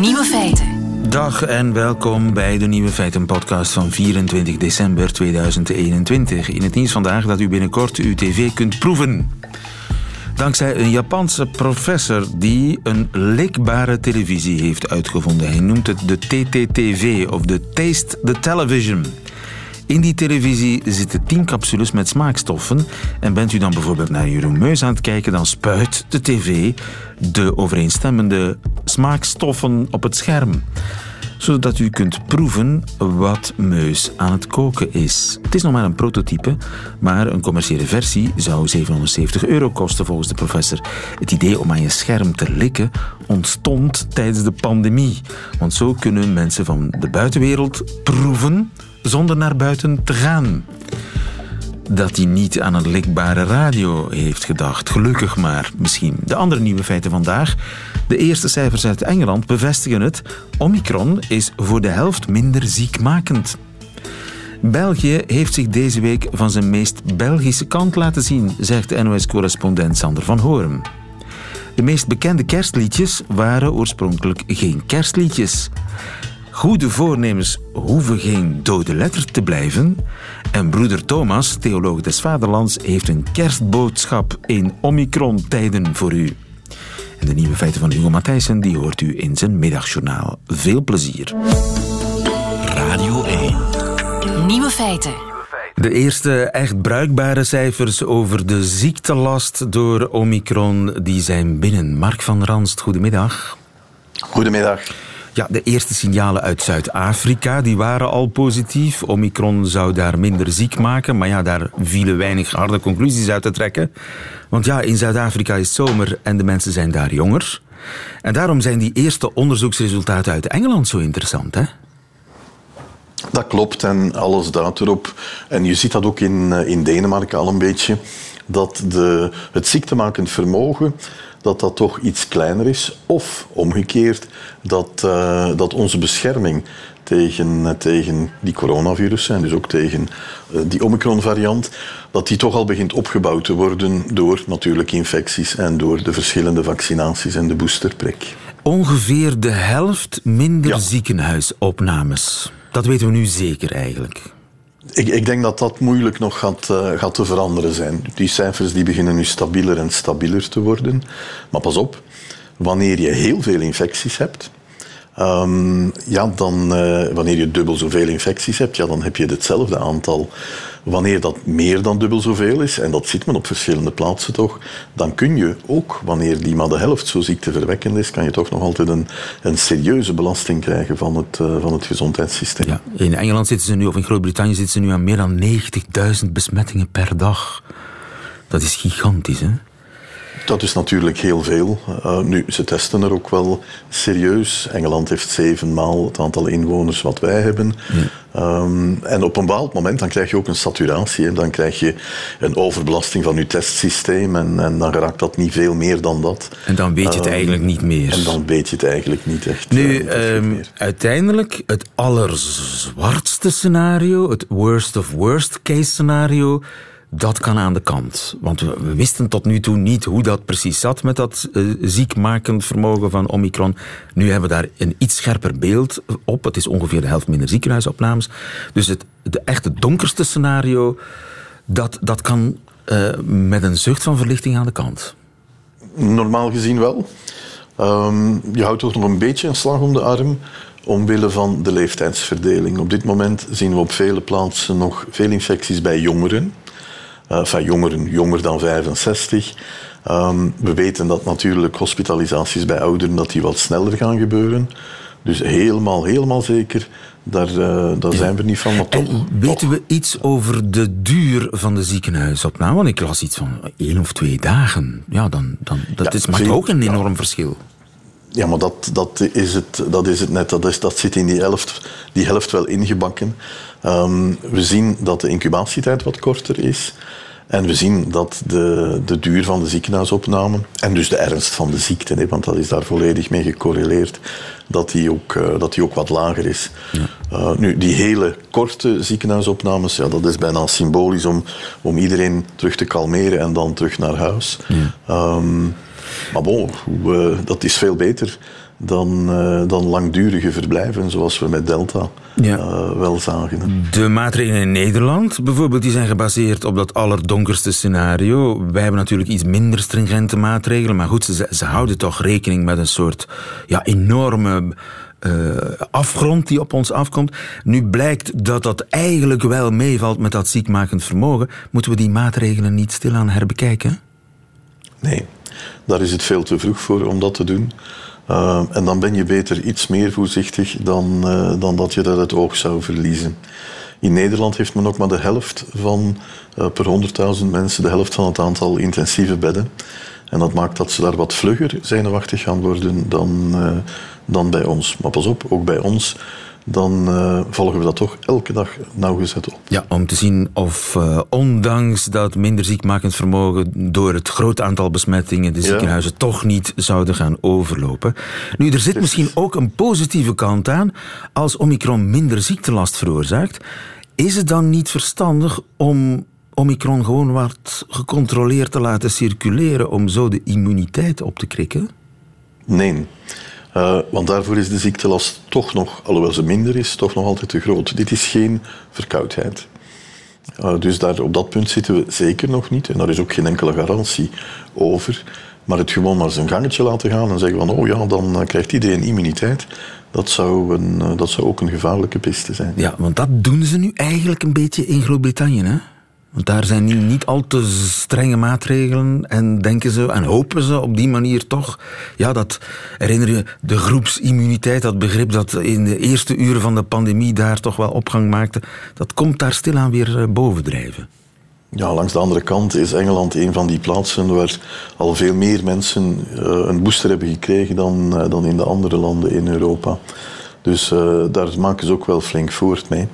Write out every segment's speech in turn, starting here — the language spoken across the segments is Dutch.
Nieuwe feiten. Dag en welkom bij de Nieuwe Feiten podcast van 24 december 2021. In het nieuws vandaag dat u binnenkort uw tv kunt proeven. Dankzij een Japanse professor die een likbare televisie heeft uitgevonden. Hij noemt het de TTTV of de Taste the Television. In die televisie zitten 10 capsules met smaakstoffen. En bent u dan bijvoorbeeld naar Jeroen Meus aan het kijken, dan spuit de tv de overeenstemmende smaakstoffen op het scherm zodat u kunt proeven wat Meus aan het koken is. Het is nog maar een prototype, maar een commerciële versie zou 770 euro kosten volgens de professor. Het idee om aan je scherm te likken ontstond tijdens de pandemie. Want zo kunnen mensen van de buitenwereld proeven zonder naar buiten te gaan. Dat hij niet aan een likbare radio heeft gedacht. Gelukkig maar, misschien. De andere nieuwe feiten vandaag. De eerste cijfers uit Engeland bevestigen het. Omicron is voor de helft minder ziekmakend. België heeft zich deze week van zijn meest Belgische kant laten zien, zegt NOS-correspondent Sander van Hoorn. De meest bekende kerstliedjes waren oorspronkelijk geen kerstliedjes. Goede voornemens hoeven geen dode letter te blijven. En broeder Thomas, theoloog des Vaderlands, heeft een kerstboodschap in Omicron-tijden voor u. En de nieuwe feiten van Hugo Matthijssen die hoort u in zijn middagjournaal. Veel plezier. Radio 1. Nieuwe feiten. De eerste echt bruikbare cijfers over de ziektelast door Omicron die zijn binnen. Mark van Ranst, goedemiddag. Goedemiddag. Ja, de eerste signalen uit Zuid-Afrika die waren al positief. Omicron zou daar minder ziek maken, maar ja, daar vielen weinig harde conclusies uit te trekken. Want ja, in Zuid-Afrika is zomer en de mensen zijn daar jonger. En daarom zijn die eerste onderzoeksresultaten uit Engeland zo interessant, hè? Dat klopt en alles duidt erop. En je ziet dat ook in, eh, in Denemarken al een beetje. Dat de, het ziektemakend vermogen dat dat toch iets kleiner is. Of omgekeerd, dat, uh, dat onze bescherming tegen, eh, tegen die coronavirus en dus ook tegen uh, die Omicron-variant, dat die toch al begint opgebouwd te worden door natuurlijk infecties en door de verschillende vaccinaties en de boosterprik. Ongeveer de helft minder ja. ziekenhuisopnames. Dat weten we nu zeker eigenlijk. Ik, ik, denk dat dat moeilijk nog gaat, uh, gaat te veranderen zijn. Die cijfers die beginnen nu stabieler en stabieler te worden. Maar pas op, wanneer je heel veel infecties hebt, um, ja, dan, uh, wanneer je dubbel zoveel infecties hebt, ja, dan heb je hetzelfde aantal. Wanneer dat meer dan dubbel zoveel is, en dat ziet men op verschillende plaatsen toch, dan kun je ook, wanneer die maar de helft zo ziekteverwekkend is, kan je toch nog altijd een, een serieuze belasting krijgen van het, uh, van het gezondheidssysteem. Ja, in Engeland zitten ze nu, of in Groot-Brittannië zitten ze nu aan meer dan 90.000 besmettingen per dag. Dat is gigantisch, hè? Dat is natuurlijk heel veel. Uh, nu, ze testen er ook wel serieus. Engeland heeft zevenmaal het aantal inwoners wat wij hebben. Um, en op een bepaald moment dan krijg je ook een saturatie. Hè. Dan krijg je een overbelasting van je testsysteem. En, en, dan raakt dat niet veel meer dan dat. En dan weet je het um, eigenlijk niet meer. En dan weet je het eigenlijk niet echt. Nu, uh, um, uiteindelijk het allerzwartste scenario, het worst of worst case scenario dat kan aan de kant. Want we, wisten tot nu toe niet hoe dat precies zat met dat uh, ziekmakend vermogen van Omicron. Nu hebben we daar een iets scherper beeld op. Het is ongeveer de helft minder ziekenhuisopnames. Dus het de echte donkerste scenario, dat, dat kan uh, met een zucht van verlichting aan de kant. Normaal gezien wel. Um, je houdt toch nog een beetje een slag om de arm omwille van de leeftijdsverdeling. Op dit moment zien we op vele plaatsen nog veel infecties bij jongeren. Uh, enfin, jongeren, jonger dan 65. Um, we weten dat natuurlijk hospitalisaties bij ouderen dat die wat sneller gaan gebeuren. Dus helemaal, helemaal zeker, daar, uh, daar zijn we niet van. Toch, weten we iets over de duur van de ziekenhuisopname? Want ik las iets van één of twee dagen. Ja, dan, dan, dat ja, is, maakt ook een enorm ja. verschil. Ja, maar dat, dat, is het, dat is het net. Dat, is, dat zit in die helft, die helft wel ingebakken. Um, we zien dat de incubatietijd wat korter is. En we zien dat de, de duur van de ziekenhuisopname en dus de ernst van de ziekte, hè, want dat is daar volledig mee gecorreleerd, dat die ook, uh, dat die ook wat lager is. Ja. Uh, nu, die hele korte ziekenhuisopnames, ja, dat is bijna symbolisch om, om iedereen terug te kalmeren en dan terug naar huis. Ja. Um, maar bon, uh, dat is veel beter dan, uh, dan langdurige verblijven, zoals we met Delta ja. uh, wel zagen. De maatregelen in Nederland bijvoorbeeld, die zijn gebaseerd op dat allerdonkerste scenario. Wij hebben natuurlijk iets minder stringente maatregelen, maar goed, ze, ze houden toch rekening met een soort ja, enorme uh, afgrond die op ons afkomt. Nu blijkt dat dat eigenlijk wel meevalt met dat ziekmakend vermogen. Moeten we die maatregelen niet stilaan herbekijken? Nee, daar is het veel te vroeg voor om dat te doen. Uh, en dan ben je beter iets meer voorzichtig dan, uh, dan dat je dat het oog zou verliezen. In Nederland heeft men ook maar de helft van uh, per 100.000 mensen, de helft van het aantal intensieve bedden. En dat maakt dat ze daar wat vlugger zenuwachtig gaan worden dan, dan bij ons. Maar pas op, ook bij ons dan uh, volgen we dat toch elke dag nauwgezet op. Ja, om te zien of uh, ondanks dat minder ziekmakend vermogen door het groot aantal besmettingen de ziekenhuizen ja. toch niet zouden gaan overlopen. Nu, er zit misschien ook een positieve kant aan. Als Omicron minder ziektelast veroorzaakt, is het dan niet verstandig om Omicron gewoon wat gecontroleerd te laten circuleren om zo de immuniteit op te krikken? Nee. Uh, want daarvoor is de ziektelast toch nog, alhoewel ze minder is, toch nog altijd te groot. Dit is geen verkoudheid. Uh, dus daar, op dat punt zitten we zeker nog niet. En daar is ook geen enkele garantie over. Maar het gewoon maar zijn gangetje laten gaan en zeggen van oh ja, dan uh, krijgt iedereen immuniteit. Dat zou, een, dat zou ook een gevaarlijke piste zijn. Ja, want dat doen ze nu eigenlijk een beetje in Groot-Brittannië, hè? Want daar zijn niet al te strenge maatregelen en denken ze en hopen ze op die manier toch. Ja, dat herinner je de groepsimmuniteit, dat begrip dat in de eerste uren van de pandemie daar toch wel opgang maakte. Dat komt daar stilaan weer eh, bovendrijven. Ja, langs de andere kant is Engeland een van die plaatsen waar al veel meer mensen uh, een booster hebben gekregen dan, uh, dan in de andere landen in Europa. Dus daar maken ze ook wel flink voort mee.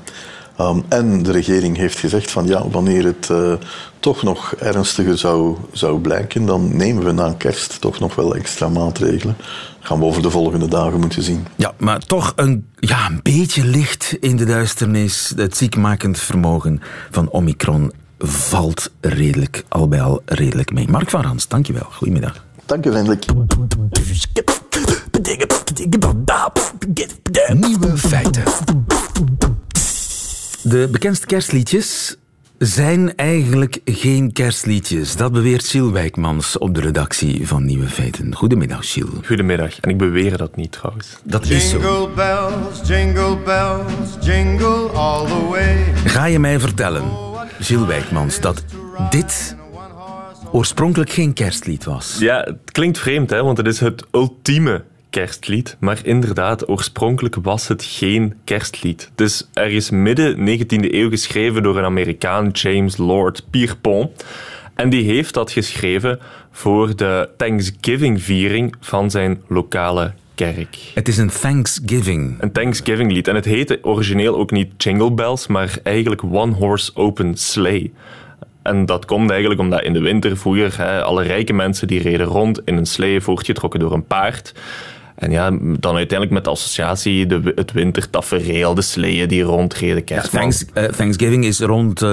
Um, en de regering heeft gezegd van ja, wanneer het uh, toch nog ernstiger zou, zou blijken, dan nemen we na kerst toch nog wel extra maatregelen. Gaan we over de volgende dagen moeten zien. Ja, maar toch een, ja, een beetje licht in de duisternis. Het ziekmakend vermogen van Omicron valt redelijk, al bij al redelijk mee. Mark van Rans, dankjewel. Goedemiddag. Dank u vriendelijk. Nieuwe feiten. De bekendste kerstliedjes zijn eigenlijk geen kerstliedjes. Dat beweert Gilles Wijkmans op de redactie van Nieuwe Feiten. Goedemiddag, Gilles. Goedemiddag. En ik beweer dat niet trouwens. Dat is zo. Jingle bells, jingle bells, jingle all the way. Ga je mij vertellen, Gilles Wijkmans, dat dit oorspronkelijk geen kerstlied was? Ja, het klinkt vreemd, hè, want het is het ultieme kerstlied. Maar inderdaad, oorspronkelijk was het geen kerstlied. Dus er is midden 19e eeuw geschreven door een Amerikaan, James Lord Pierpont. En die heeft dat geschreven voor de Thanksgiving-viering van zijn lokale kerk. Het is een Thanksgiving. Een Thanksgiving lied. En het heette origineel ook niet Jingle Bells, maar eigenlijk One Horse Open Sleigh. En dat komt eigenlijk omdat in de winter vroeger hè, alle rijke mensen die reden rond in een slee voortgetrokken door een paard. En ja, dan uiteindelijk met de associatie de, het wintertafereel, de sleeën die rondreden. Ja, thanks, uh, Thanksgiving is rond, uh,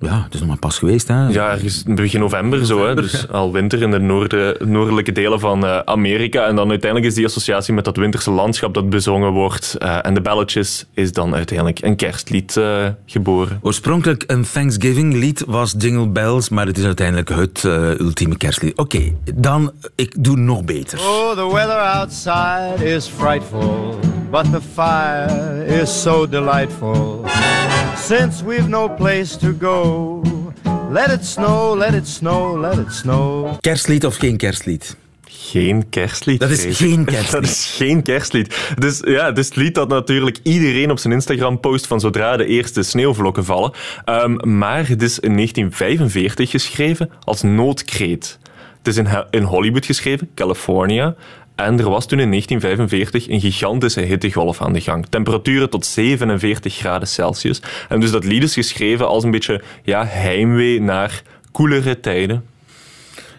ja, het is nog maar pas geweest. Hè? Ja, ergens begin november, november zo. Hè? Dus al winter in de noorden, noordelijke delen van uh, Amerika. En dan uiteindelijk is die associatie met dat winterse landschap dat bezongen wordt. en de belletjes is dan uiteindelijk een kerstlied geboren. Oorspronkelijk een Thanksgiving lied was Jingle Bells, maar het is uiteindelijk het ultieme kerstlied. Oké, okay, dan, ik doe nog beter. Oh, the weather outside outside is frightful, but the fire is so delightful. Since we've no place to go, let it snow, let it snow, let it snow. Kerstlied of geen kerstlied? Geen kerstlied. Dat is geen kerstlied. Dat is geen kerstlied. Dus ja, het is het lied dat natuurlijk iedereen op zijn Instagram post van zodra de eerste sneeuwvlokken vallen. Um, maar het is in 1945 geschreven als noodkreet. Het is in, in Hollywood geschreven, California. En er was toen in 1945 een gigantische hittegolf aan de gang. Temperaturen tot 47 graden Celsius. En dus dat lied is geschreven als een beetje ja, heimwee naar koelere tijden.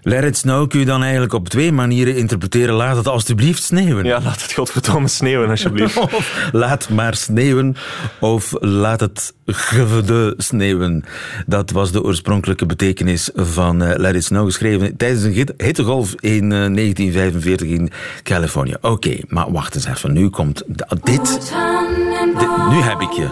Let It Snow kun je dan eigenlijk op twee manieren interpreteren. Laat het alstublieft sneeuwen. Ja, laat het godverdomme sneeuwen, alsjeblieft. Of laat maar sneeuwen, of laat het gevede sneeuwen. Dat was de oorspronkelijke betekenis van eh, Let It Snow, geschreven tijdens een hit- hittegolf in eh, 1945 in Californië. Oké, maar wacht eens even, nu komt dit- nu heb ik je.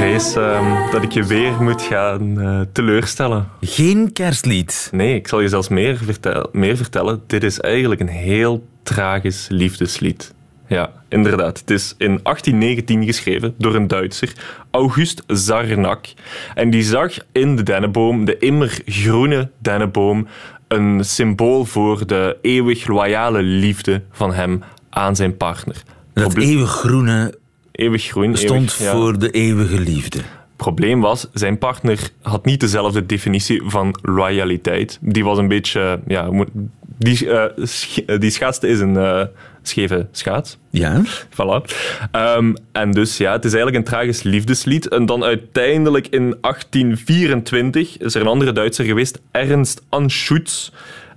Vrees ehm, dat ik je weer moet gaan eh, teleurstellen. Geen kerstlied. Nee, ik zal je zelfs meer, vertel- meer vertellen. Dit is eigenlijk een heel tragisch liefdeslied. Ja, inderdaad. Het is in 1819 geschreven door een Duitser, August Zarnak. En die zag in de dennenboom, de immergroene dennenboom, een symbool voor de eeuwig loyale liefde van hem aan zijn partner. Dat eeuwig groene eeuwig groen. stond eeuwig, ja. voor de eeuwige liefde. probleem was, zijn partner had niet dezelfde definitie van loyaliteit. Die was een beetje, ja, hoe moet- die, eh, sch- die schaatste is een eh, scheve schaats. Ja? Voilà. Ehm, en dus ja, het is eigenlijk een tragisch liefdeslied. En dan uiteindelijk in 1824 is er een andere Duitser geweest, Ernst Anschutz.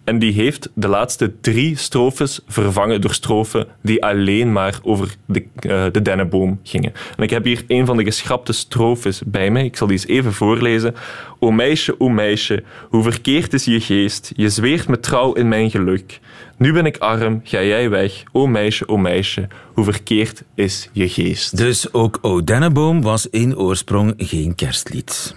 En die heeft de laatste drie strofes vervangen door strofen die alleen maar over de, eh, de dennenboom gingen. En ik heb hier een van de geschrapte strofes bij mij. Ik zal die eens even voorlezen. O meisje, o meisje, hoe verkeerd is je geest. Je zweert me trouw in mijn geluk. Nu ben ik arm, ga jij weg. O meisje, o meisje, hoe verkeerd is je geest. Dus ook O Dennenboom was in oorsprong geen kerstlied.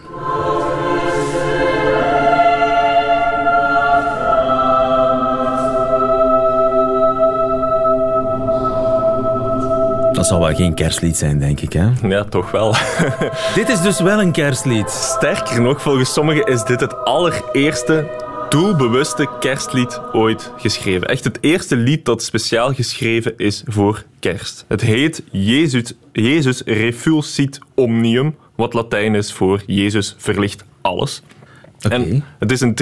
Dat zal wel geen kerstlied zijn, denk ik. Hè? Ja, toch wel. Dit is dus wel een kerstlied. Sterker nog, volgens sommigen is dit het allereerste doelbewuste kerstlied ooit geschreven. Echt het eerste lied dat speciaal geschreven is voor kerst. Het heet Jezus, Jezus Refulsit Omnium, wat Latijn is voor Jezus verlicht alles. En het is in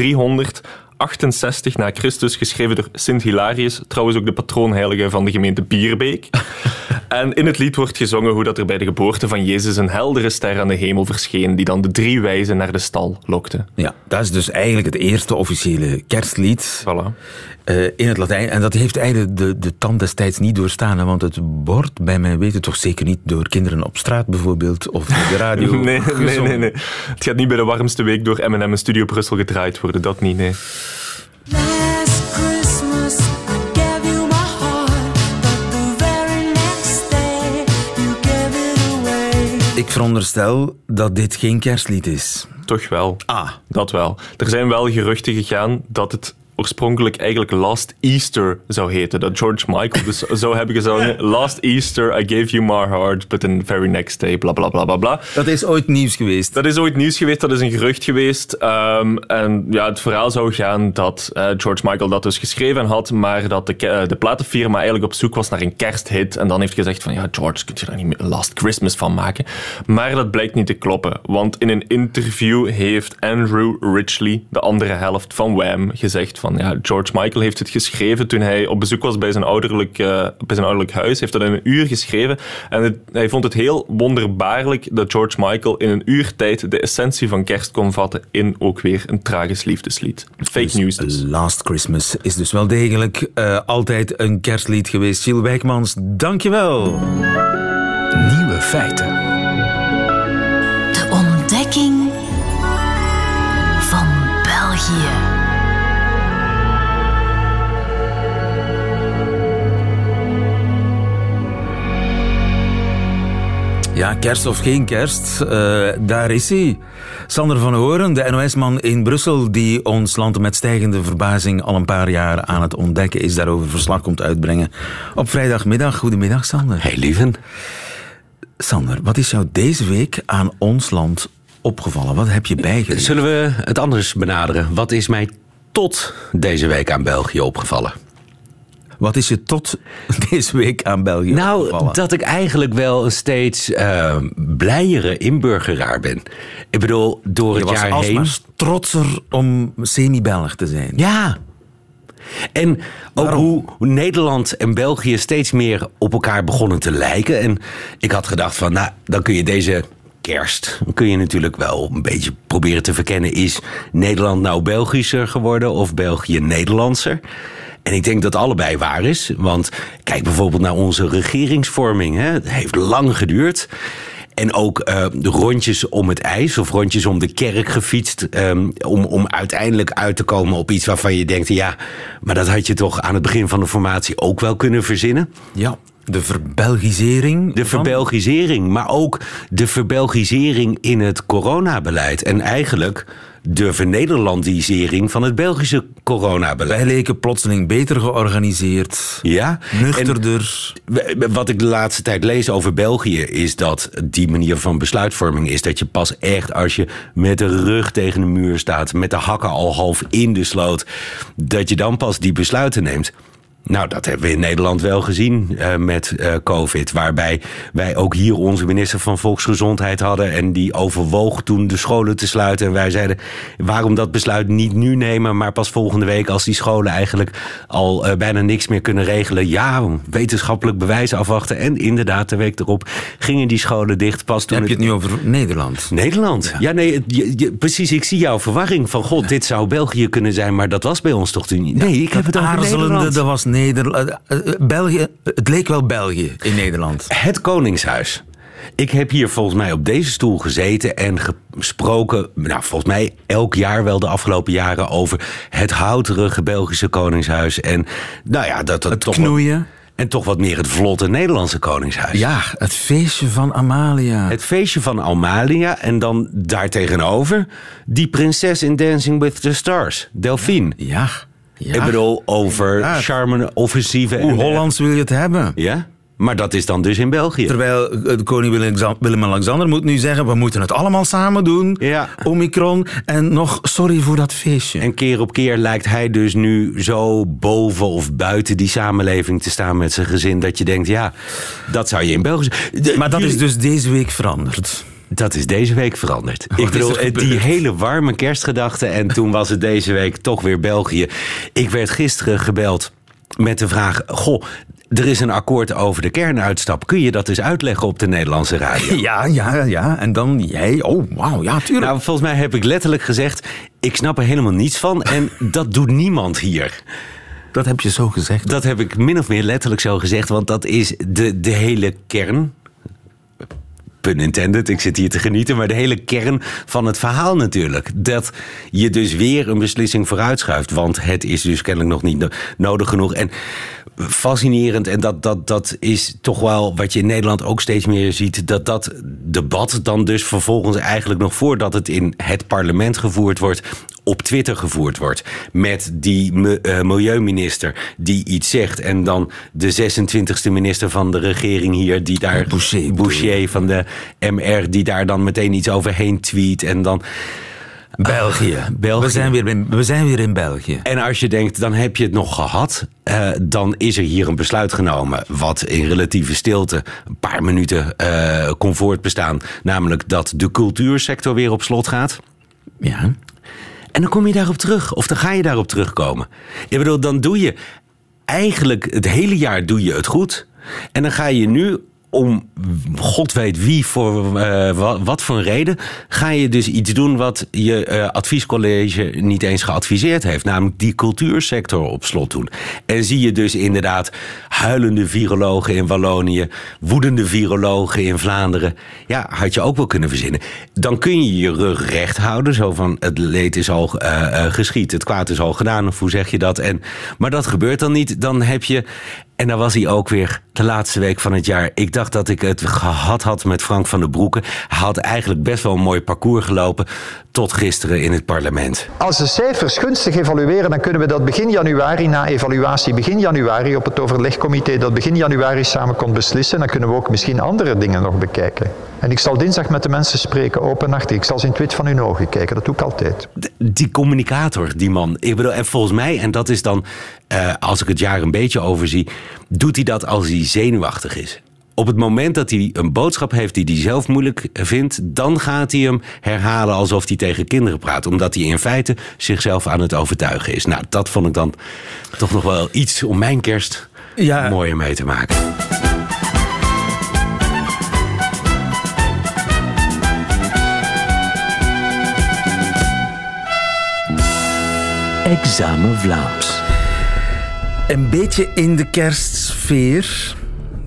368 na Christus geschreven door Sint Hilarius, trouwens ook de patroonheilige van de gemeente Bierbeek. en in het lied wordt gezongen hoe dat er bij de geboorte van Jezus een heldere ster aan de hemel verscheen, die dan de drie wijzen naar de stal lokte. Ja, dat is dus eigenlijk het eerste officiële kerstlied Voilà. Eh, in het Latijn. En dat heeft eigenlijk de, de tand destijds niet doorstaan. Want het wordt bij mijn weten toch zeker niet door kinderen op straat bijvoorbeeld. Of de radio Nee, nee, gezongen. nee, nee. Het gaat niet bij de warmste week door M&M in Studio Brussel gedraaid worden. Dat niet, nee. Ik veronderstel dat dit geen kerstlied is. Toch wel. Ah. Dat wel. Er zijn wel geruchten gegaan dat het oorspronkelijk eigenlijk Last Easter zou heten. Dat George Michael dus zou hebben gezongen Last Easter I gave you my heart, but the very next day, bla bla bla bla bla. Dat is ooit nieuws geweest. Dat is ooit nieuws geweest, dat is een gerucht geweest. Ehm, en ja, het verhaal zou gaan dat eh, George Michael dat dus geschreven had, maar dat de, eh, de platenfirma eigenlijk op zoek was naar een kersthit. En dan heeft gezegd van, ja, George, kun je daar niet Last Christmas van maken? Maar dat blijkt niet te kloppen, want in een interview heeft Andrew Ridgely, de andere helft van Wham, gezegd van, ja, George Michael heeft het geschreven toen hij op bezoek was bij zijn ouderlijk, eh, bij zijn ouderlijk huis. heeft dat in een uur geschreven. En het- hij vond het heel wonderbaarlijk dat George Michael in een uur tijd de essentie van kerst kon vatten in ook weer een tragisch liefdeslied. Fake news dus. Last Christmas is dus wel degelijk eh, altijd een kerstlied geweest. Gilles Wijkmans, dankjewel. Nieuwe feiten. Ja, kerst of geen kerst, eh, daar is hij. Sander van Horen, de NOS-man in Brussel, die ons land met stijgende verbazing al een paar jaar aan het ontdekken is, daarover verslag komt uitbrengen op vrijdagmiddag. Goedemiddag, Sander. Hey lieven. Sander, wat is jou deze week aan ons land opgevallen? Wat heb je bijgeleerd? Zullen we het anders benaderen? Wat is mij tot deze week aan België opgevallen? Wat is je tot deze week aan België Nou, opgevallen? dat ik eigenlijk wel een steeds eh, blijere inburgeraar ben. Ik bedoel, door je het was jaar alsmaar heen. trotser om semi-Belg te zijn. Ja. En ook hoe Nederland en België steeds meer op elkaar begonnen te lijken. En ik had gedacht van, nou, dan kun je deze kerst kun je natuurlijk wel een beetje proberen te verkennen. Is Nederland nou Belgischer geworden of België Nederlandser? En ik denk dat allebei waar is. Want kijk bijvoorbeeld naar onze regeringsvorming. Hè. Het heeft lang geduurd. En ook eh, de rondjes om het ijs of rondjes om de kerk gefietst. ehm, om, om uiteindelijk uit te komen op iets waarvan je denkt: ja, maar dat had je toch aan het begin van de formatie ook wel kunnen verzinnen. Ja, de verbelgisering. De verbelgisering, maar ook de verbelgisering in het coronabeleid. En eigenlijk de vernederlandisering van het Belgische coronabeleid. Wij leken plotseling beter georganiseerd, Ja, nuchterder. En wat ik de laatste tijd lees over België is dat die manier van besluitvorming is dat je pas echt als je met de rug tegen de muur staat, met de hakken al half in de sloot, dat je dan pas die besluiten neemt. Nou, dat hebben we in Nederland wel gezien eh, met eh, COVID. Waarbij wij ook hier onze minister van Volksgezondheid hadden. En die overwoog toen de scholen te sluiten. En wij zeiden: waarom dat besluit niet nu nemen, maar pas volgende week als die scholen eigenlijk al eh, bijna niks meer kunnen regelen. Ja, wetenschappelijk bewijs afwachten. En inderdaad, de week erop gingen die scholen dicht. Pas toen heb je het nu over Nederland? Nederland. Ja, nee, het- je- je- precies. Ik zie jouw verwarring van God. Dit zou België kunnen zijn, maar dat was bij ons toch toen niet. Nee, ik heb het over Nederland. dat was Nederland. eh, eh, België, het leek wel België in Nederland. Het Koningshuis. Ik heb hier volgens mij op deze stoel gezeten en gesproken, nou, volgens mij elk jaar wel de afgelopen jaren over het houterige Belgische Koningshuis. En nou ja, dat, dat Het toch wat- knoeien. en toch wat meer het vlotte Nederlandse Koningshuis. Ja, het feestje van Amalia. Het feestje van Amalia en dan daartegenover die prinses in Dancing with the Stars, Delphine. Ja, ja. Ik bedoel, over inderdaad. charme, offensieve Hoe en... Hollands wil je het hebben? Ja, maar dat is dan dus in België. Terwijl eh, koning Willem- Willem-Alexander moet nu zeggen... we moeten het allemaal samen doen. Ja. Omicron. En nog sorry voor dat feestje. En keer op keer lijkt hij dus nu zo boven of buiten die samenleving te staan met zijn gezin. Dat je denkt, ja, dat zou je in België. De- maar dat jullie- is dus deze week veranderd. Dat is deze week veranderd. Wat ik bedoel, eh, die hele warme kerstgedachte. En toen was het deze week toch weer België. Ik werd gisteren gebeld met de vraag: Goh, er is een akkoord over de kernuitstap. Kun je dat eens uitleggen op de Nederlandse radio? Ja, ja, ja. En dan jij. Oh, wauw. Ja, tuurlijk. Nou, volgens mij heb ik letterlijk gezegd: Ik snap er helemaal niets van. En dat doet niemand hier. dat heb je zo gezegd. Dat heb ik min of meer letterlijk zo gezegd, want dat is de, de hele kern. Pun intended, ik zit hier te genieten, maar de hele kern van het verhaal natuurlijk. Dat je dus weer een beslissing vooruitschuift, want het is dus kennelijk nog niet no- nodig genoeg. En fascinerend, en dat, dat, dat is toch wel wat je in Nederland ook steeds meer ziet, dat dat debat dan dus vervolgens eigenlijk nog voordat het in het parlement gevoerd wordt, op Twitter gevoerd wordt. Met die eh, milieuminister die iets zegt. En dan de 26e minister van de regering hier, die daar. Boucher, Boucher van de MR, die daar dan meteen iets overheen tweet. En dan. België. België. We, zijn weer in, we zijn weer in België. En als je denkt, dan heb je het nog gehad. eh, dan is er hier een besluit genomen. Wat in relatieve stilte een paar minuten eh kon voortbestaan. Namelijk dat de cultuursector weer op slot gaat. Ja. En dan kom je daarop terug. Of dan ga je daarop terugkomen. Ik bedoel, dan doe je eigenlijk het hele jaar doe je het goed. En dan ga je nu om god weet wie voor eh, wa- wat voor een reden ga je dus iets doen wat je eh, adviescollege niet eens geadviseerd heeft, namelijk die cultuursector op slot doen. En zie je dus inderdaad huilende virologen in Wallonië, woedende virologen in Vlaanderen. Ja, had je ook wel kunnen verzinnen. Dan kun je je rug recht houden, zo van het leed is al eh, geschied, het kwaad is al gedaan, of hoe zeg je dat? En, maar dat gebeurt dan niet. Dan heb je en dan was hij ook weer de laatste week van het jaar. Ik dacht dat ik het gehad had met Frank van den Broeke. Hij had eigenlijk best wel een mooi parcours gelopen. Tot gisteren in het parlement. Als de cijfers gunstig evalueren, dan kunnen we dat begin januari, na evaluatie begin januari, op het overlegcomité dat begin januari samen kon beslissen. Dan kunnen we ook misschien andere dingen nog bekijken. En ik zal dinsdag met de mensen spreken, openachtig. Ik zal ze in het wit van hun ogen kijken, dat doe ik altijd. Die communicator, die man. Ik bedoel, en volgens mij, en dat is dan, eh, als ik het jaar een beetje overzie, doet hij dat als hij zenuwachtig is op het moment dat hij een boodschap heeft die hij zelf moeilijk vindt, dan gaat hij hem herhalen alsof hij tegen kinderen praat. Omdat hij in feite zichzelf aan het overtuigen is. Nou, dat vond ik dan toch nog wel iets om mijn kerst mooier mee te maken. Examen Vlaams. Een beetje in de kerstsfeer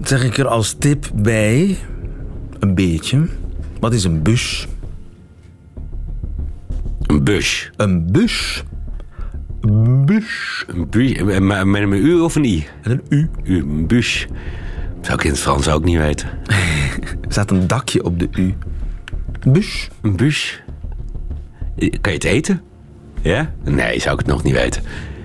zeg ik er als tip bij. Een beetje. Wat is een bus? Een bus. Een bus. Een bus. Een bus. eh, Met een U of een I? En een U. U, een bus. Zou ik in het Frans ook niet weten. Er staat een dakje op de U. Bus. Een bus. Eh, Kan je het eten? Ja? Nee, zou ik het nog niet weten.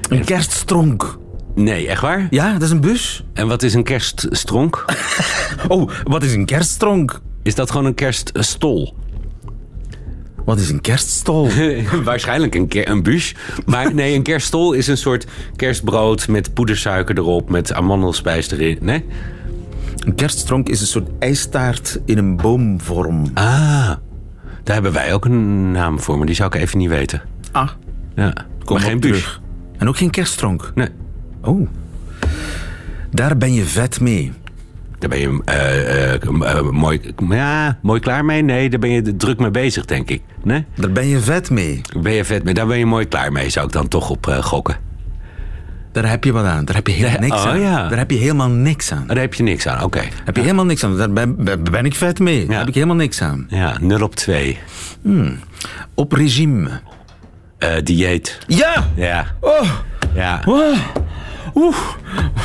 Een kerststronk. Nee, echt waar? Ja, dat is een bus. En wat is een kerststronk? Oh, wat is een kerststronk? Is dat gewoon een kerststol? Wat is een kerststol? Waarschijnlijk een, bus. Maar nee, een kerststol is een soort kerstbrood met poedersuiker erop, met amandelspijs erin. Nee? Een kerststronk is een soort ijstaart in een boomvorm. Ah, daar hebben wij ook een naam voor, maar die zou ik even niet weten. Ah, Ja, kom maar geen bus. terug. En ook geen kerststronk. Nee, Oh. Daar ben je vet mee. daar ben je eh, mooi, ja, mooi klaar mee. Nee, daar ben je druk mee bezig, denk ik. Nee? Daar ben je vet mee. Ben je vet mee? Daar ben je mooi klaar mee, zou ik dan toch op gokken. Daar heb je wat aan. Daar heb je helemaal niks oh, aan. ja. Daar heb je helemaal niks aan. Daar heb je niks aan, oké. Heb je helemaal niks aan. Daar ben, ik vet mee. Daar heb ik helemaal niks aan. Ja, 0 op 2. Op regime. Eh dieet. Ja! Ja. Oh! Ja. Oh. Oeh,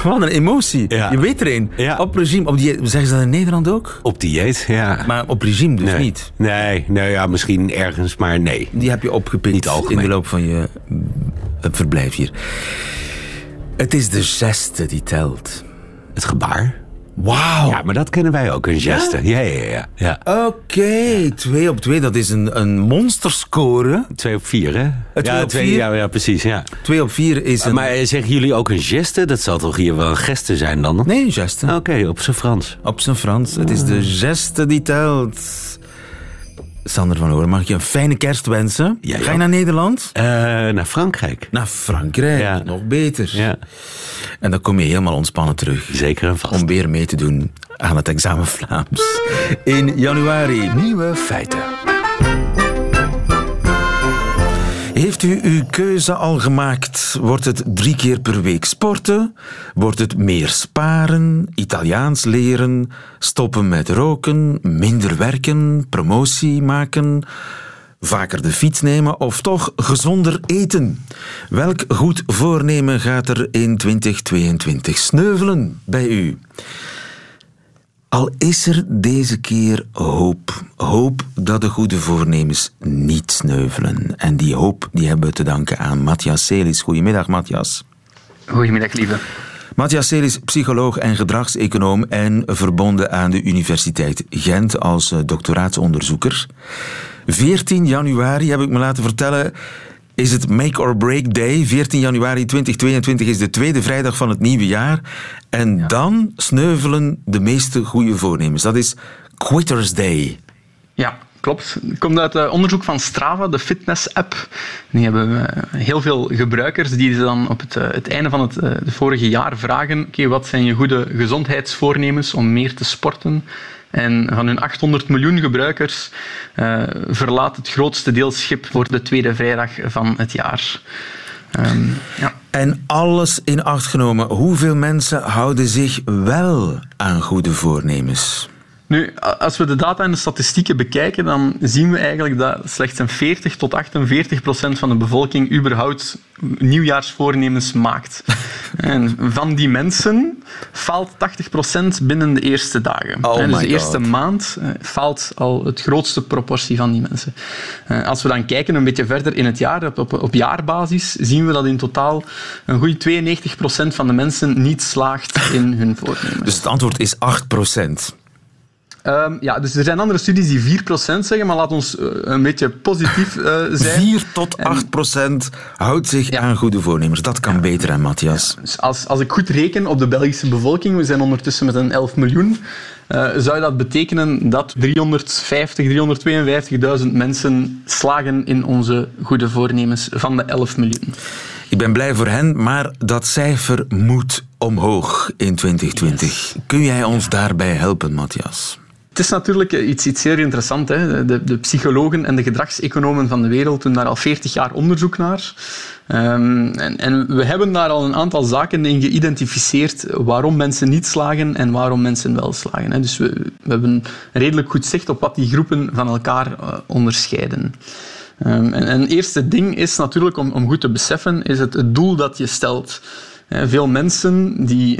wat een emotie. Ja. Je weet er een. Ja. Op regime. Op die, zeggen ze dat in Nederland ook? Op dieet, ja. Maar op regime dus nee. niet. Nee, nee, ja, misschien ergens, maar nee. Die heb je opgepikt Niet algemeen. in de loop van je het verblijf hier. Het is de zesde die telt. Het gebaar. Wauw. Ja, maar dat kennen wij ook, een geste. Ja, ja, ja. ja. ja. Oké, twee op twee. Dat is een, een monsterscore. Twee op vier, hè? twee ja, op twee, vier? Ja, ja, precies, ja. Twee op vier is een... Maar eh, zeggen jullie ook een geste? Dat zal toch hier wel een geste zijn dan? Nee, een geste. Oké, op zijn Frans. Op zijn Frans. Het is de zesde die telt. Sander van Horen, mag ik je een fijne kerst wensen? Ja, Ga je naar Nederland? Eh, naar Frankrijk. Naar Frankrijk. Ja. Nog beter. Ja, En dan kom je helemaal ontspannen terug. zeker en vast. Om weer mee te doen aan het examen Vlaams. In januari. Nieuwe feiten. Heeft u uw keuze al gemaakt? Wordt het drie keer per week sporten? Wordt het meer sparen, Italiaans leren, stoppen met roken, minder werken, promotie maken? Vaker de fiets nemen of toch gezonder eten? Welk goed voornemen gaat er in 2022 sneuvelen bij u? Al is er deze keer hoop. Hoop dat de goede voornemens niet sneuvelen. En die hoop die hebben we te danken aan Matthias Celis. Goedemiddag, Matthias. Goedemiddag, lieve. Matthias Celis, psycholoog en gedragseconoom en verbonden aan de Universiteit Gent als eh, doctoraatsonderzoeker. 14 januari, heb ik me laten vertellen, is het Make or Break Day. 14 januari 2022 is de tweede vrijdag van het nieuwe jaar. En dan sneuvelen de meeste goede voornemens. Dat is Quitters Day. Ja, klopt. Het komt uit eh, onderzoek van Strava, de fitness-app. Die hebben eh, heel veel gebruikers die ze dan op het, eh, het einde van het, vorige jaar vragen oké, wat zijn je goede gezondheidsvoornemens om meer te sporten? En van hun 800 miljoen gebruikers eh, verlaat het grootste deel schip voor de tweede vrijdag van het jaar. Ehm, ja. En alles in acht genomen, hoeveel mensen houden zich wel aan goede voornemens? Nu, als we de data en de statistieken bekijken, dan zien we eigenlijk dat slechts een 40 tot 48 procent van de bevolking überhaupt nieuwjaarsvoornemens maakt. En van die mensen faalt 80 procent binnen de eerste dagen. Oh dus de eerste God. maand eh, faalt al het grootste proportie van die mensen. Eh, Als we dan kijken een beetje verder in het jaar, op, op, op jaarbasis, zien we dat in totaal een goede 92 procent van de mensen niet slaagt in hun voornemens. Dus het antwoord is 8 procent. Ehm, ja, dus er zijn andere studies die 4% zeggen, maar laat ons eh, een beetje positief eh, zijn. 4 tot 8 procent houdt zich aan goede voornemens. Dat kan beter, hè, Matthias? Dus als, als ik goed reken op de Belgische bevolking, we zijn ondertussen met een 11 miljoen, eh, zou dat betekenen dat 350, 352.000 mensen slagen in onze goede voornemens van de 11 miljoen. Ik ben blij voor hen, maar dat cijfer moet omhoog in 2020. Kun jij ons daarbij helpen, Matthias? Het is natuurlijk iets, iets zeer interessants. Hè. De, de psychologen en de gedragseconomen van de wereld doen daar al 40 jaar onderzoek naar. Ehm, en, en we hebben daar al een aantal zaken in geïdentificeerd waarom mensen niet slagen en waarom mensen wel slagen. Hè. Dus we, we hebben redelijk goed zicht op wat die groepen van elkaar eh, onderscheiden. En, en het eerste ding is natuurlijk, om, om goed te beseffen, is het, het doel dat je stelt. Veel mensen die.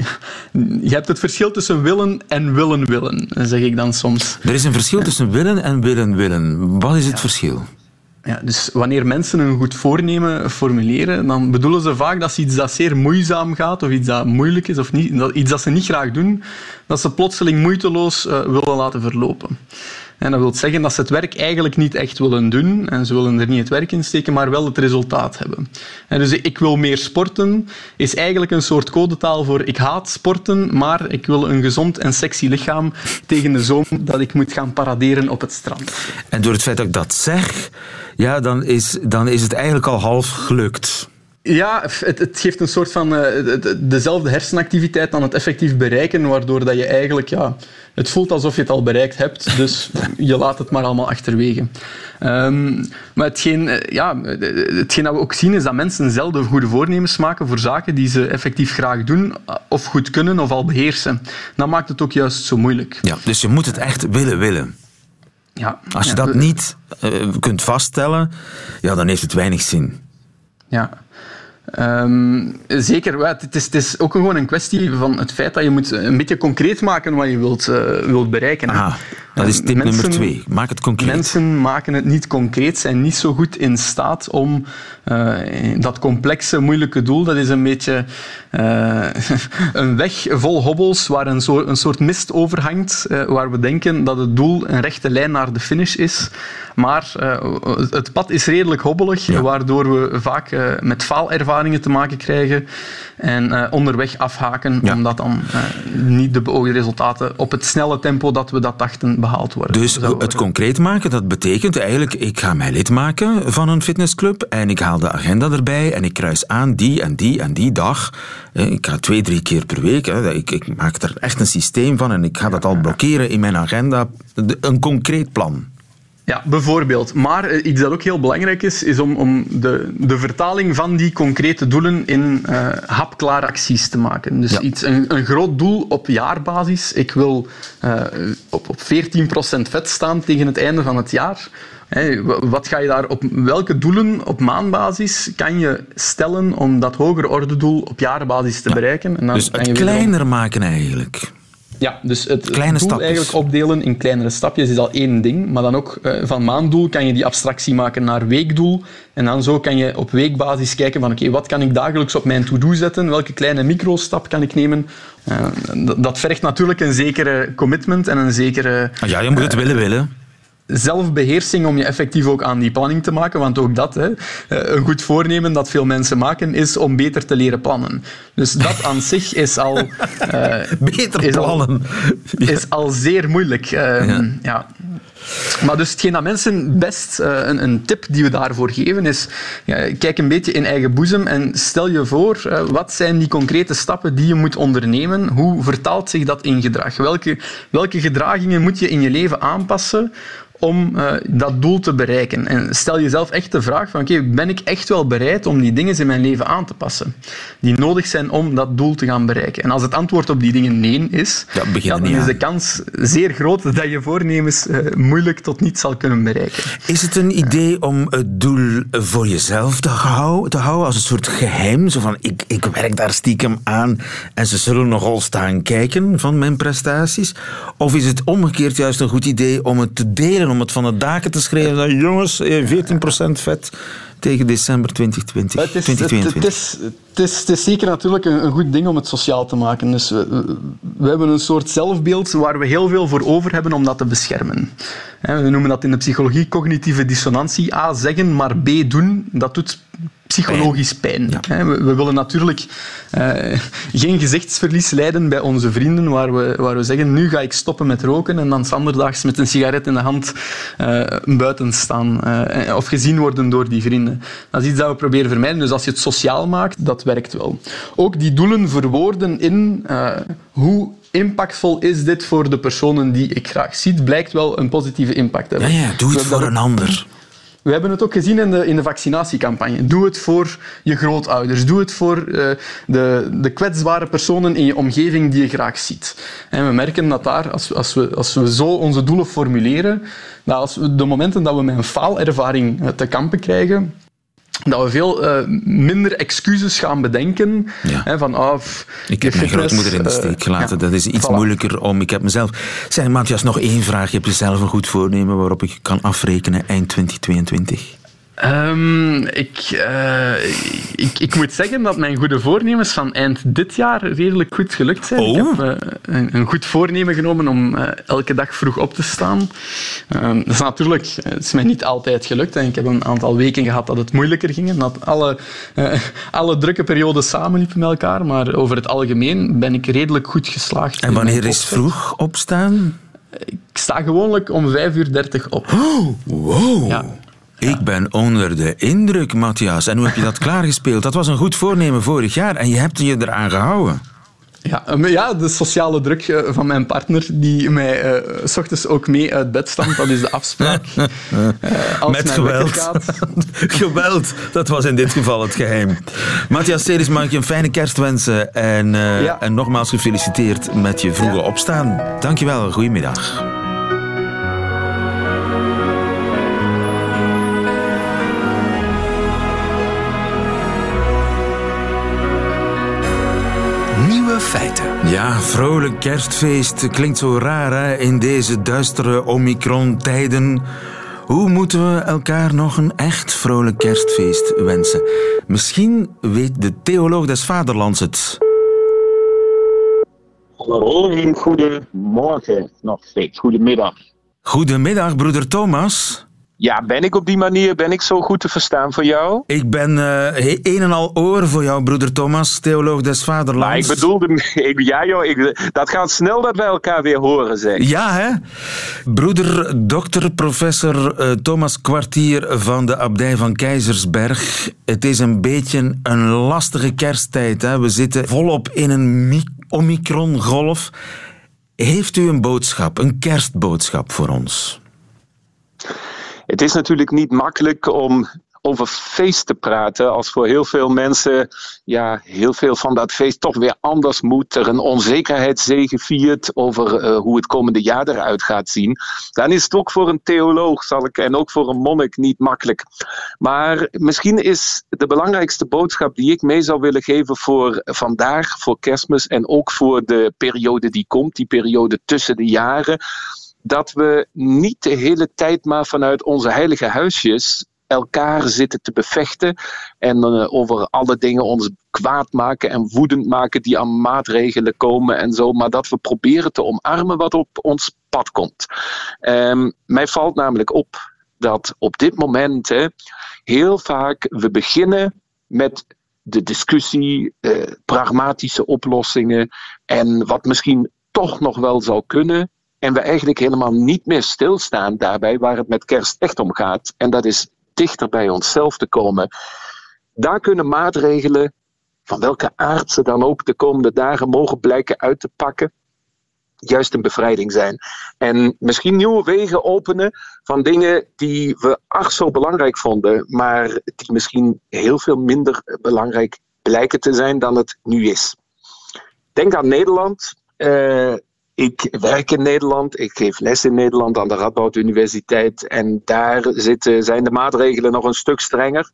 Je hebt het verschil tussen willen en willen willen, zeg ik dan soms. Er is een verschil tussen willen en willen willen. Wat is het verschil? Ja, dus wanneer mensen een goed voornemen formuleren, dan bedoelen ze vaak dat ze iets dat zeer moeizaam gaat, of iets dat moeilijk is, of niet, iets dat ze niet graag doen, dat ze plotseling moeiteloos eh, willen laten verlopen. En dat wil zeggen dat ze het werk eigenlijk niet echt willen doen, en ze willen er niet het werk in steken, maar wel het resultaat hebben. En dus ik wil meer sporten, is eigenlijk een soort codetaal voor ik haat sporten, maar ik wil een gezond en sexy lichaam tegen de zomer dat ik moet gaan paraderen op het strand. En door het feit dat ik dat zeg, ja, dan, is, dan is het eigenlijk al half gelukt. Ja, het, het geeft een soort van eh, de- de- dezelfde hersenactiviteit dan het effectief bereiken, waardoor dat je eigenlijk, ja, het voelt alsof je het al bereikt hebt, dus je laat het maar allemaal achterwege. Ehm, maar hetgeen, eh, ja, eh, hetgeen dat we ook zien is dat mensen zelden goede voornemens maken voor zaken die ze effectief graag doen, of goed kunnen, of al beheersen. Dat maakt het ook juist zo moeilijk. Ja, dus je moet het echt willen willen. Ja, Als je ja, dat niet kunt vaststellen, ja, dan heeft het weinig zin. Ja. Ehm, zeker, het is, het is ook gewoon een kwestie van het feit dat je moet een beetje concreet maken wat je wilt, eh, wilt bereiken. Dat is tip nummer twee. Maak het concreet. Mensen maken het niet concreet, zijn niet zo goed in staat om eh, dat complexe, moeilijke doel, dat is een beetje eh, een weg vol hobbels waar een, zo, een soort mist over hangt, eh, waar we denken dat het doel een rechte lijn naar de finish is. Maar het pad is redelijk hobbelig, waardoor we vaak met faalervaringen te maken krijgen en onderweg afhaken, Ja. omdat dan niet de beoogde resultaten op het snelle tempo dat we dat dachten behaald worden. Dus het concreet maken, dat betekent eigenlijk, ik ga mij lid maken van een fitnessclub en ik haal de agenda erbij en ik kruis aan die en die en die dag. Eh, Ik ga twee, drie keer per week. Ik, ik maak er echt een systeem van en ik ga dat al blokkeren in mijn agenda. Een concreet plan. Ja, bijvoorbeeld. Maar eh, iets dat ook heel belangrijk is, is om, om de, de vertaling van die concrete doelen in eh, hapklare acties te maken. Dus Ja. iets, een, een groot doel op jaarbasis. Ik wil eh, op, op 14% vet staan tegen het einde van het jaar. Wat ga je daar op welke doelen op maandbasis kan je stellen om dat hogere ordedoel op jaarbasis te bereiken? En dan Dus het kleiner maken eigenlijk. Ja, dus het Kleine doel stapjes. eigenlijk opdelen in kleinere stapjes is al één ding. Maar dan ook eh, van maanddoel kan je die abstractie maken naar weekdoel. En dan zo kan je op weekbasis kijken van oké, wat kan ik dagelijks op mijn to-do zetten? Welke kleine microstap kan ik nemen? Eh, dat- dat vergt natuurlijk een zekere commitment en een zekere Ah Ja, je moet het willen willen. Zelfbeheersing om je effectief ook aan die planning te maken. Want ook dat, hè, eh, een goed voornemen dat veel mensen maken, is om beter te leren plannen. Dus dat aan zich is al... eh, Beter is al- plannen. is al zeer moeilijk. Ehm, Ja. ja. Maar dus hetgeen dat mensen best, eh, een, een tip die we daarvoor geven, is ja, kijk een beetje in eigen boezem en stel je voor, eh, wat zijn die concrete stappen die je moet ondernemen? Hoe vertaalt zich dat in gedrag? Welke, welke gedragingen moet je in je leven aanpassen om eh, dat doel te bereiken? En stel jezelf echt de vraag van, oké, ben ik echt wel bereid om die dingen in mijn leven aan te passen? Die nodig zijn om dat doel te gaan bereiken. En als het antwoord op die dingen nee is, Ja, dan is de kans zeer groot dat je voornemens eh, tot niet zal kunnen bereiken. Is het een idee om het doel voor jezelf te hou- te houden, als een soort geheim? Zo van, ik, ik werk daar stiekem aan en ze zullen nogal staan kijken van mijn prestaties? Of is het omgekeerd juist een goed idee om het te delen, om het van de daken te schrijven? Jongens, eh, 14% vet tegen december 2020, Het is, het, het 2022. is, het, is, het is zeker natuurlijk een, een goed ding om het sociaal te maken. Dus we, we- hebben een soort zelfbeeld waar we heel veel voor over hebben om dat te beschermen. We noemen dat in de psychologie cognitieve dissonantie. A, zeggen, maar B, doen, dat doet psychologisch pijn. We, we willen natuurlijk eh, geen gezichtsverlies leiden bij onze vrienden, waar we, waar we zeggen, nu ga ik stoppen met roken en dan standerdaags met een sigaret in de hand eh, buiten staan eh, of gezien worden door die vrienden. Dat is iets dat we proberen vermijden. Dus als je het sociaal maakt, dat werkt wel. Ook die doelen verwoorden in hoe impactvol is dit voor de personen die ik graag zie, blijkt wel een positieve impact te Ja, hebben. ja, doe het voor een ander. We hebben het ook gezien in de, in de vaccinatiecampagne. Doe het voor je grootouders. Doe het voor eh, de, de kwetsbare personen in je omgeving die je graag ziet. En we merken dat daar, als, als, we, als we zo onze doelen formuleren, dat als de momenten dat we met een faalervaring te kampen krijgen, dat we veel eh, minder excuses gaan bedenken. Ja. Hè, van, pff, Ik heb mijn fitness, grootmoeder in de eh, steek gelaten. ja, Dat is iets voilà. moeilijker om... Ik heb mezelf... Zeg, Matthias, nog één vraag. Heb je zelf een goed voornemen waarop ik kan afrekenen eind 2022? Ehm, ik, eh, ik, ik moet zeggen dat mijn goede voornemens van eind dit jaar redelijk goed gelukt zijn. Oh. Ik heb eh, een, een goed voornemen genomen om eh, elke dag vroeg op te staan. Ehm, dat is natuurlijk het is mij niet altijd gelukt. En ik heb een aantal weken gehad dat het moeilijker ging. en Dat alle, alle drukke perioden samenliepen met elkaar. Maar over het algemeen ben ik redelijk goed geslaagd. En wanneer is vroeg opstaan? Ik sta gewoonlijk om 5 uur 30 op. Wow. Ja. Ik ben onder de indruk, Matthias. En hoe heb je dat klaargespeeld? Dat was een goed voornemen vorig jaar en je hebt je eraan gehouden. Ja, eh, maar ja, de sociale druk eh, van mijn partner, die mij eh, s ochtends ook mee uit bed stampt, dat is de afspraak. Eh, als Met geweld. Gaat, geweld, dat was in dit geval het geheim. Matthias Seris, mag ik je een fijne kerst wensen. En, Ja. en nogmaals gefeliciteerd met je vroege opstaan. Dankjewel, goedemiddag. Nieuwe feiten. Ja, vrolijk kerstfeest klinkt zo raar hè, in deze duistere Omicron-tijden. Hoe moeten we elkaar nog een echt vrolijk kerstfeest wensen? Misschien weet de theoloog des vaderlands het. Hallo en goedemorgen nog steeds. Goedemiddag. Goedemiddag, broeder Thomas. Ja, ben ik op die manier, ben ik zo goed te verstaan voor jou? Ik ben eh, een en al oor voor jou, broeder Thomas, theoloog des Maar vaderlands. ik bedoelde, ik, ja joh, ik, dat gaat snel dat wij elkaar weer horen zeg. Ja, hè? Broeder, dokter, professor eh, Thomas Kwartier van de abdij van Keizersberg. Het is een beetje een lastige kersttijd. Hè? We zitten volop in een mi- Omicron-golf. Heeft u een boodschap, een kerstboodschap voor ons? Het is natuurlijk niet makkelijk om over feest te praten als voor heel veel mensen ja, heel veel van dat feest toch weer anders moet. Er een onzekerheid zegeviert over eh, hoe het komende jaar eruit gaat zien. Dan is het ook voor een theoloog zal ik, en ook voor een monnik niet makkelijk. Maar misschien is de belangrijkste boodschap die ik mee zou willen geven voor vandaag, voor kerstmis en ook voor de periode die komt, die periode tussen de jaren dat we niet de hele tijd maar vanuit onze heilige huisjes elkaar zitten te bevechten en eh, over alle dingen ons kwaad maken en woedend maken die aan maatregelen komen en zo, maar dat we proberen te omarmen wat op ons pad komt. Ehm, mij valt namelijk op dat op dit moment hè, heel vaak we beginnen met de discussie, eh, pragmatische oplossingen en wat misschien toch nog wel zou kunnen. En we eigenlijk helemaal niet meer stilstaan daarbij waar het met kerst echt om gaat. En dat is dichter bij onszelf te komen. Daar kunnen maatregelen, van welke aard ze dan ook de komende dagen mogen blijken uit te pakken, juist een bevrijding zijn. En misschien nieuwe wegen openen van dingen die we ach zo belangrijk vonden, maar die misschien heel veel minder belangrijk blijken te zijn dan het nu is. Denk aan Nederland. Eh, ik werk in Nederland, ik geef les in Nederland aan de Radboud Universiteit en daar zitten, zijn de maatregelen nog een stuk strenger.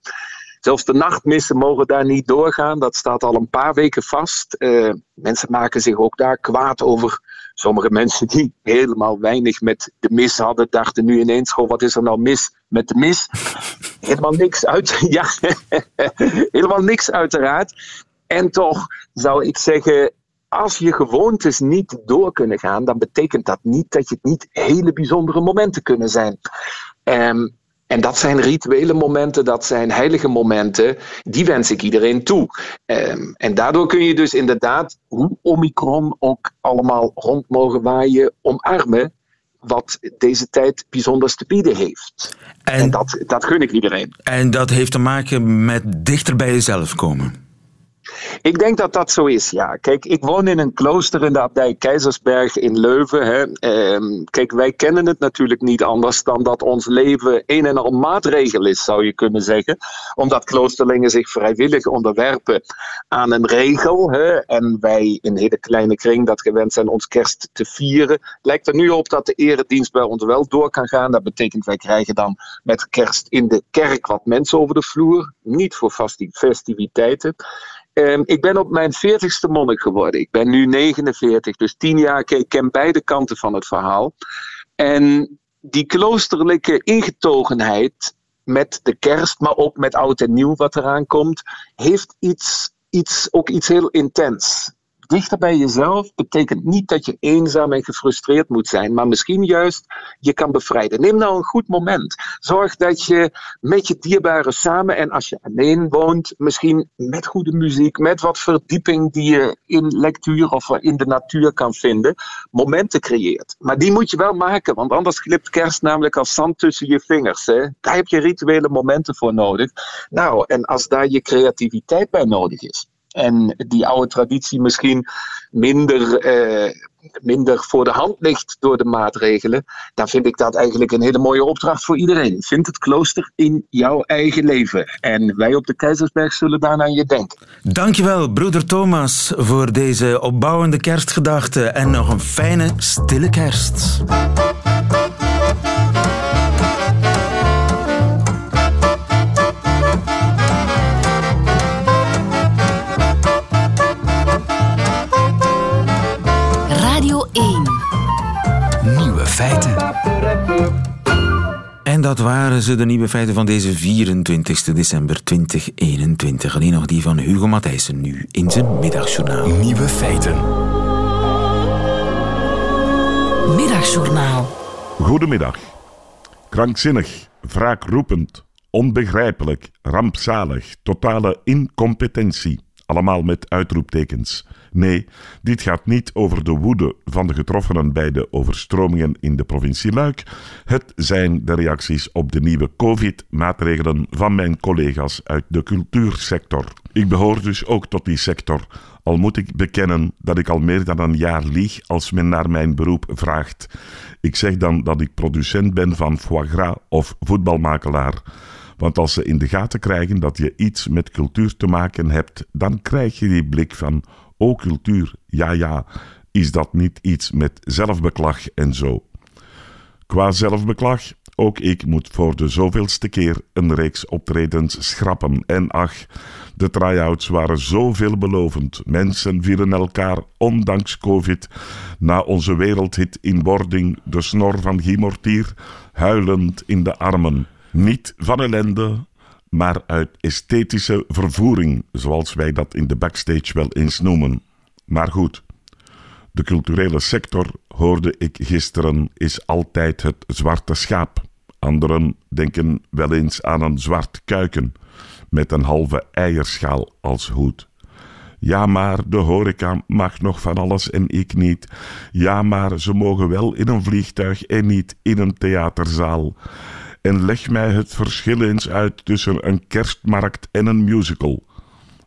Zelfs de nachtmissen mogen daar niet doorgaan, dat staat al een paar weken vast. Eh, mensen maken zich ook daar kwaad over. Sommige mensen die helemaal weinig met de mis hadden, dachten nu ineens: goh, wat is er nou mis met de mis? Helemaal niks uit. Ja, helemaal niks uiteraard. En toch zou ik zeggen, als je gewoontes niet door kunnen gaan, dan betekent dat niet dat je het niet hele bijzondere momenten kunnen zijn. Ehm, en dat zijn rituele momenten, dat zijn heilige momenten, die wens ik iedereen toe. Ehm, en daardoor kun je dus inderdaad, hoe Omicron ook allemaal rond mogen waaien, omarmen wat deze tijd bijzonders te bieden heeft. En, En, dat, dat gun ik iedereen. en dat heeft te maken met dichter bij jezelf komen. Ik denk dat dat zo is, ja. Kijk, ik woon in een klooster in de abdij Keizersberg in Leuven. Hè. Ehm, kijk, wij kennen het natuurlijk niet anders dan dat ons leven een en al maatregel is, zou je kunnen zeggen. Omdat kloosterlingen zich vrijwillig onderwerpen aan een regel. Hè. En wij in een hele kleine kring dat gewend zijn ons kerst te vieren. Lijkt er nu op dat de eredienst bij ons wel door kan gaan. Dat betekent wij krijgen dan met kerst in de kerk wat mensen over de vloer. Niet voor festi- festiviteiten. Ehm, ik ben op mijn 40ste monnik geworden. Ik ben nu 49, dus 10 jaar. Ik ik ken beide kanten van het verhaal. En die kloosterlijke ingetogenheid met de kerst, maar ook met oud en nieuw wat eraan komt, heeft iets, iets, ook iets heel intens. Dichter bij jezelf betekent niet dat je eenzaam en gefrustreerd moet zijn, maar misschien juist je kan bevrijden. Neem nou een goed moment. Zorg dat je met je dierbaren samen en als je alleen woont, misschien met goede muziek, met wat verdieping die je in lectuur of in de natuur kan vinden, momenten creëert. Maar die moet je wel maken, want anders glipt kerst namelijk als zand tussen je vingers. Hè? Daar heb je rituele momenten voor nodig. Nou, en als daar je creativiteit bij nodig is en die oude traditie misschien minder, eh, minder voor de hand ligt door de maatregelen, dan vind ik dat eigenlijk een hele mooie opdracht voor iedereen. Vind het klooster in jouw eigen leven. En wij op de Keizersberg zullen daarna aan je denken. Dankjewel, broeder Thomas, voor deze opbouwende kerstgedachte. En nog een fijne, stille kerst. Waren ze, de nieuwe feiten van deze 24 december 2021. Alleen nog die van Hugo Matthijssen nu in zijn middagjournaal. Nieuwe feiten. Middagjournaal. Goedemiddag. Krankzinnig, wraakroepend, onbegrijpelijk, rampzalig, totale incompetentie. Allemaal met uitroeptekens. Nee, dit gaat niet over de woede van de getroffenen bij de overstromingen in de provincie Luik. Het zijn de reacties op de nieuwe COVID-maatregelen van mijn collega's uit de cultuursector. Ik behoor dus ook tot die sector, al moet ik bekennen dat ik al meer dan een jaar lieg als men naar mijn beroep vraagt. Ik zeg dan dat ik producent ben van foie gras of voetbalmakelaar. Want als ze in de gaten krijgen dat je iets met cultuur te maken hebt, dan krijg je die blik van: oh, cultuur, ja, ja, is dat niet iets met zelfbeklag en zo? Qua zelfbeklag, ook ik moet voor de zoveelste keer een reeks optredens schrappen. En ach, de try-outs waren zo veelbelovend. Mensen vielen elkaar, ondanks COVID, na onze wereldhit in wording, de snor van Guy Mortier, huilend in de armen. Niet van ellende, maar uit esthetische vervoering, zoals wij dat in de backstage wel eens noemen. Maar goed, de culturele sector, hoorde ik gisteren, is altijd het zwarte schaap. Anderen denken wel eens aan een zwart kuiken met een halve eierschaal als hoed. Ja, maar de horeca mag nog van alles en ik niet. Ja, maar ze mogen wel in een vliegtuig en niet in een theaterzaal. En leg mij het verschil eens uit tussen een kerstmarkt en een musical.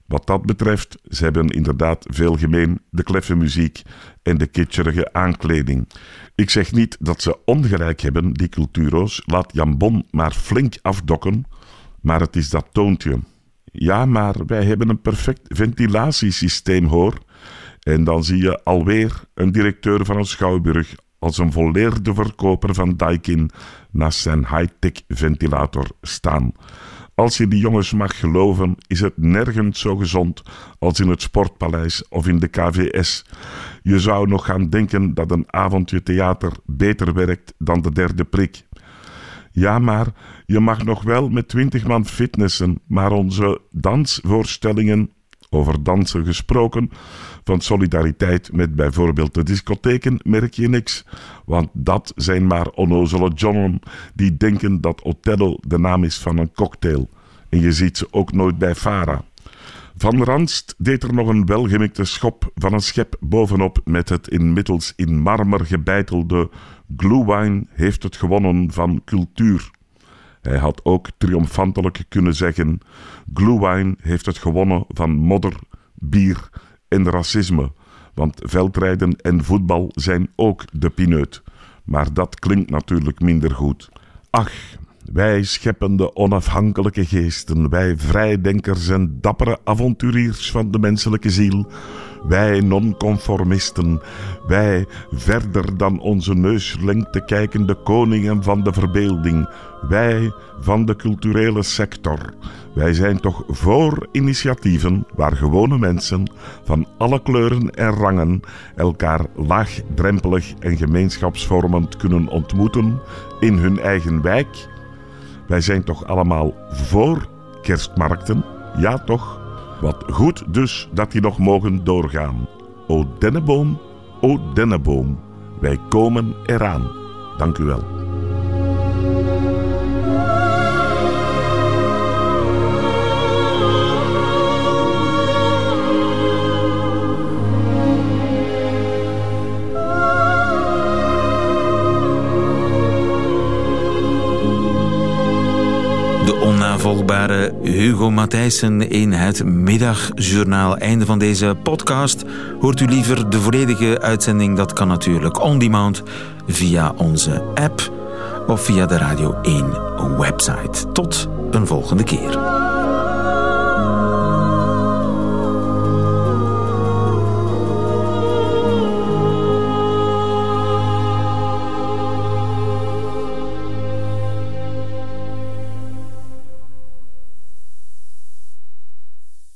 Wat dat betreft, ze hebben inderdaad veel gemeen, de kleffe muziek en de kitscherige aankleding. Ik zeg niet dat ze ongelijk hebben, die culturo's, laat Jan Bon maar flink afdokken, maar het is dat toontje. Ja, maar wij hebben een perfect ventilatiesysteem, hoor. En dan zie je alweer een directeur van een schouwburg als een volleerde verkoper van Daikin naast zijn high-tech ventilator staan. Als je die jongens mag geloven, is het nergens zo gezond als in het Sportpaleis of in de KVS. Je zou nog gaan denken dat een avondje theater beter werkt dan de derde prik. Ja, maar je mag nog wel met twintig man fitnessen, maar onze dansvoorstellingen, over dansen gesproken, van solidariteit met bijvoorbeeld de discotheken merk je niks. Want dat zijn maar onnozele Johnnen die denken dat Othello de naam is van een cocktail. En je ziet ze ook nooit bij Fara. Van Ranst deed er nog een welgemikte schop van een schep bovenop met het inmiddels in marmer gebeitelde Glühwein heeft het gewonnen van cultuur. Hij had ook triomfantelijk kunnen zeggen: Glühwein heeft het gewonnen van modder, bier en racisme. Want veldrijden en voetbal zijn ook de pineut. Maar dat klinkt natuurlijk minder goed. Ach, wij scheppende onafhankelijke geesten, wij vrijdenkers en dappere avonturiers van de menselijke ziel, wij nonconformisten, wij verder dan onze neuslengte kijkende koningen van de verbeelding, wij van de culturele sector. Wij zijn toch voor initiatieven waar gewone mensen van alle kleuren en rangen elkaar laagdrempelig en gemeenschapsvormend kunnen ontmoeten in hun eigen wijk. Wij zijn toch allemaal voor kerstmarkten? Ja, toch? Wat goed dus dat die nog mogen doorgaan. O denneboom, o denneboom, wij komen eraan. Dank u wel. Hugo Matthijssen in het middagjournaal. Einde van deze podcast. Hoort u liever de volledige uitzending? Dat kan natuurlijk on demand via onze app of via de Radio 1 website. Tot een volgende keer.